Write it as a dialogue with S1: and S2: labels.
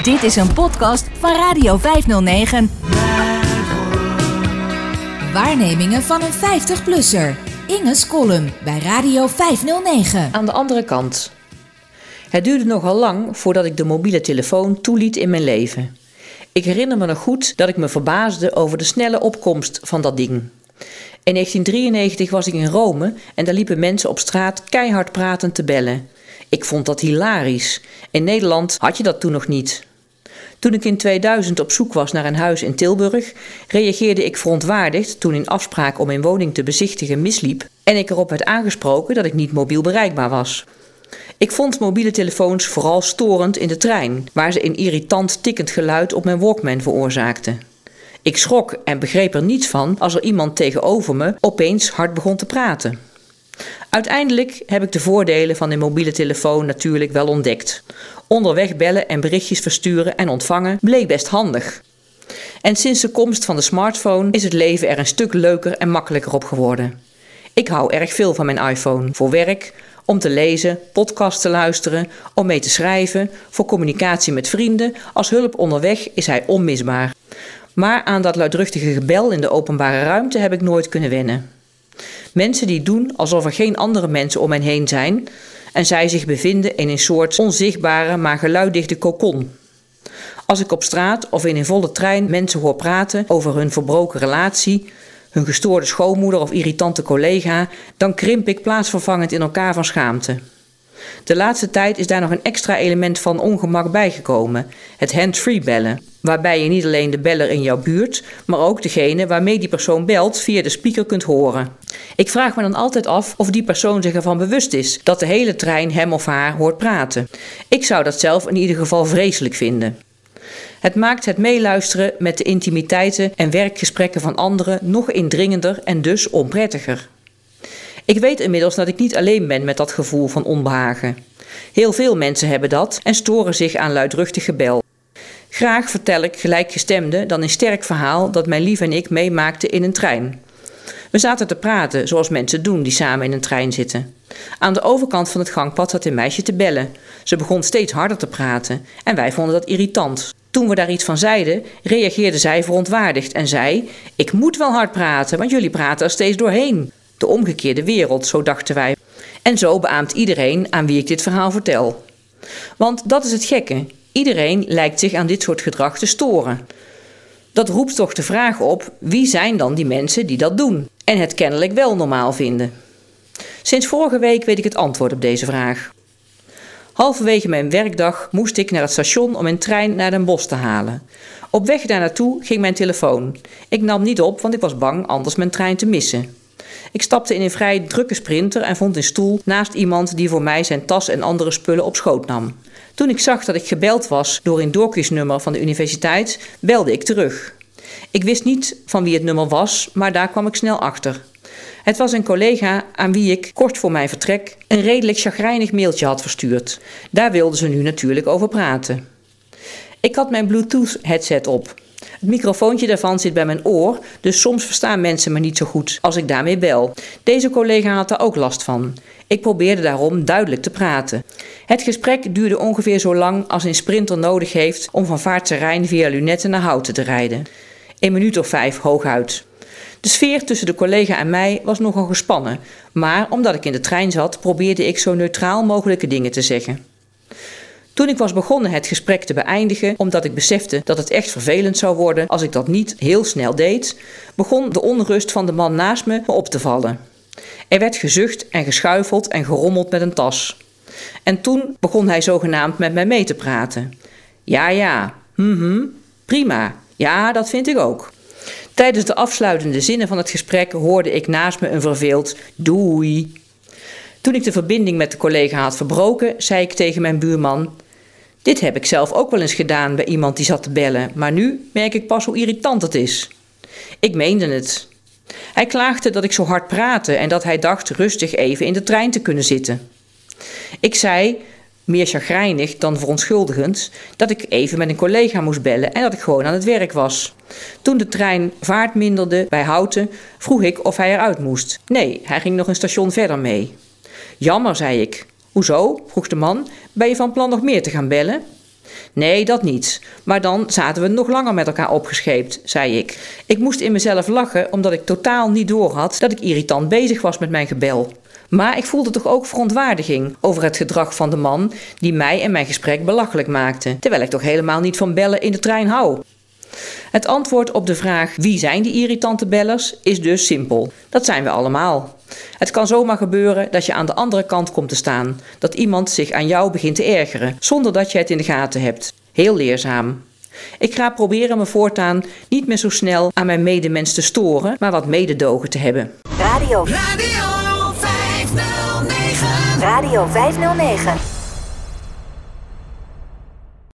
S1: Dit is een podcast van Radio 509. Waarnemingen van een 50-plusser. Inge's column bij Radio 509.
S2: Aan de andere kant. Het duurde nogal lang voordat ik de mobiele telefoon toeliet in mijn leven. Ik herinner me nog goed dat ik me verbaasde over de snelle opkomst van dat ding. In 1993 was ik in Rome en daar liepen mensen op straat keihard pratend te bellen. Ik vond dat hilarisch. In Nederland had je dat toen nog niet. Toen ik in 2000 op zoek was naar een huis in Tilburg, reageerde ik verontwaardigd toen een afspraak om mijn woning te bezichtigen misliep en ik erop werd aangesproken dat ik niet mobiel bereikbaar was. Ik vond mobiele telefoons vooral storend in de trein, waar ze een irritant tikkend geluid op mijn Walkman veroorzaakten. Ik schrok en begreep er niets van als er iemand tegenover me opeens hard begon te praten. Uiteindelijk heb ik de voordelen van een mobiele telefoon natuurlijk wel ontdekt. Onderweg bellen en berichtjes versturen en ontvangen bleek best handig. En sinds de komst van de smartphone is het leven er een stuk leuker en makkelijker op geworden. Ik hou erg veel van mijn iPhone voor werk, om te lezen, podcasts te luisteren, om mee te schrijven, voor communicatie met vrienden. Als hulp onderweg is hij onmisbaar. Maar aan dat luidruchtige gebel in de openbare ruimte heb ik nooit kunnen wennen. Mensen die doen alsof er geen andere mensen om hen heen zijn en zij zich bevinden in een soort onzichtbare maar geluiddichte kokon. Als ik op straat of in een volle trein mensen hoor praten over hun verbroken relatie, hun gestoorde schoonmoeder of irritante collega, dan krimp ik plaatsvervangend in elkaar van schaamte. De laatste tijd is daar nog een extra element van ongemak bijgekomen: het hands-free bellen. Waarbij je niet alleen de beller in jouw buurt, maar ook degene waarmee die persoon belt via de speaker kunt horen. Ik vraag me dan altijd af of die persoon zich ervan bewust is dat de hele trein hem of haar hoort praten. Ik zou dat zelf in ieder geval vreselijk vinden. Het maakt het meeluisteren met de intimiteiten en werkgesprekken van anderen nog indringender en dus onprettiger. Ik weet inmiddels dat ik niet alleen ben met dat gevoel van onbehagen. Heel veel mensen hebben dat en storen zich aan luidruchtig gebel. Graag vertel ik gelijkgestemde dan een sterk verhaal dat mijn lief en ik meemaakten in een trein. We zaten te praten, zoals mensen doen die samen in een trein zitten. Aan de overkant van het gangpad zat een meisje te bellen. Ze begon steeds harder te praten en wij vonden dat irritant. Toen we daar iets van zeiden, reageerde zij verontwaardigd en zei: Ik moet wel hard praten, want jullie praten er steeds doorheen. De omgekeerde wereld, zo dachten wij. En zo beaamt iedereen aan wie ik dit verhaal vertel. Want dat is het gekke. Iedereen lijkt zich aan dit soort gedrag te storen. Dat roept toch de vraag op: wie zijn dan die mensen die dat doen en het kennelijk wel normaal vinden? Sinds vorige week weet ik het antwoord op deze vraag. Halverwege mijn werkdag moest ik naar het station om een trein naar Den Bosch te halen. Op weg daar naartoe ging mijn telefoon. Ik nam niet op, want ik was bang anders mijn trein te missen. Ik stapte in een vrij drukke sprinter en vond een stoel naast iemand die voor mij zijn tas en andere spullen op schoot nam. Toen ik zag dat ik gebeld was door een doorkiesnummer van de universiteit, belde ik terug. Ik wist niet van wie het nummer was, maar daar kwam ik snel achter. Het was een collega aan wie ik kort voor mijn vertrek een redelijk chagrijnig mailtje had verstuurd. Daar wilden ze nu natuurlijk over praten. Ik had mijn Bluetooth-headset op. Het microfoontje daarvan zit bij mijn oor, dus soms verstaan mensen me niet zo goed als ik daarmee bel. Deze collega had daar ook last van. Ik probeerde daarom duidelijk te praten. Het gesprek duurde ongeveer zo lang als een sprinter nodig heeft om van Vaartserijn via lunetten naar Houten te rijden. Een minuut of vijf hooguit. De sfeer tussen de collega en mij was nogal gespannen, maar omdat ik in de trein zat, probeerde ik zo neutraal mogelijke dingen te zeggen. Toen ik was begonnen het gesprek te beëindigen, omdat ik besefte dat het echt vervelend zou worden als ik dat niet heel snel deed, begon de onrust van de man naast me op te vallen. Er werd gezucht en geschuifeld en gerommeld met een tas. En toen begon hij zogenaamd met mij mee te praten. Ja, ja, mhm, prima, ja, dat vind ik ook. Tijdens de afsluitende zinnen van het gesprek hoorde ik naast me een verveeld doei. Toen ik de verbinding met de collega had verbroken, zei ik tegen mijn buurman: Dit heb ik zelf ook wel eens gedaan bij iemand die zat te bellen, maar nu merk ik pas hoe irritant het is. Ik meende het. Hij klaagde dat ik zo hard praatte en dat hij dacht rustig even in de trein te kunnen zitten. Ik zei, meer chagrijnig dan verontschuldigend, dat ik even met een collega moest bellen en dat ik gewoon aan het werk was. Toen de trein vaart minderde bij Houten, vroeg ik of hij eruit moest. Nee, hij ging nog een station verder mee. Jammer, zei ik. Hoezo? vroeg de man. Ben je van plan nog meer te gaan bellen? Nee, dat niet. Maar dan zaten we nog langer met elkaar opgescheept, zei ik. Ik moest in mezelf lachen omdat ik totaal niet doorhad dat ik irritant bezig was met mijn gebel. Maar ik voelde toch ook verontwaardiging over het gedrag van de man die mij en mijn gesprek belachelijk maakte, terwijl ik toch helemaal niet van bellen in de trein hou. Het antwoord op de vraag wie zijn die irritante bellers is dus simpel. Dat zijn we allemaal. Het kan zomaar gebeuren dat je aan de andere kant komt te staan, dat iemand zich aan jou begint te ergeren, zonder dat je het in de gaten hebt. Heel leerzaam. Ik ga proberen me voortaan niet meer zo snel aan mijn medemens te storen, maar wat mededogen te hebben.
S1: Radio. Radio 509. Radio 509.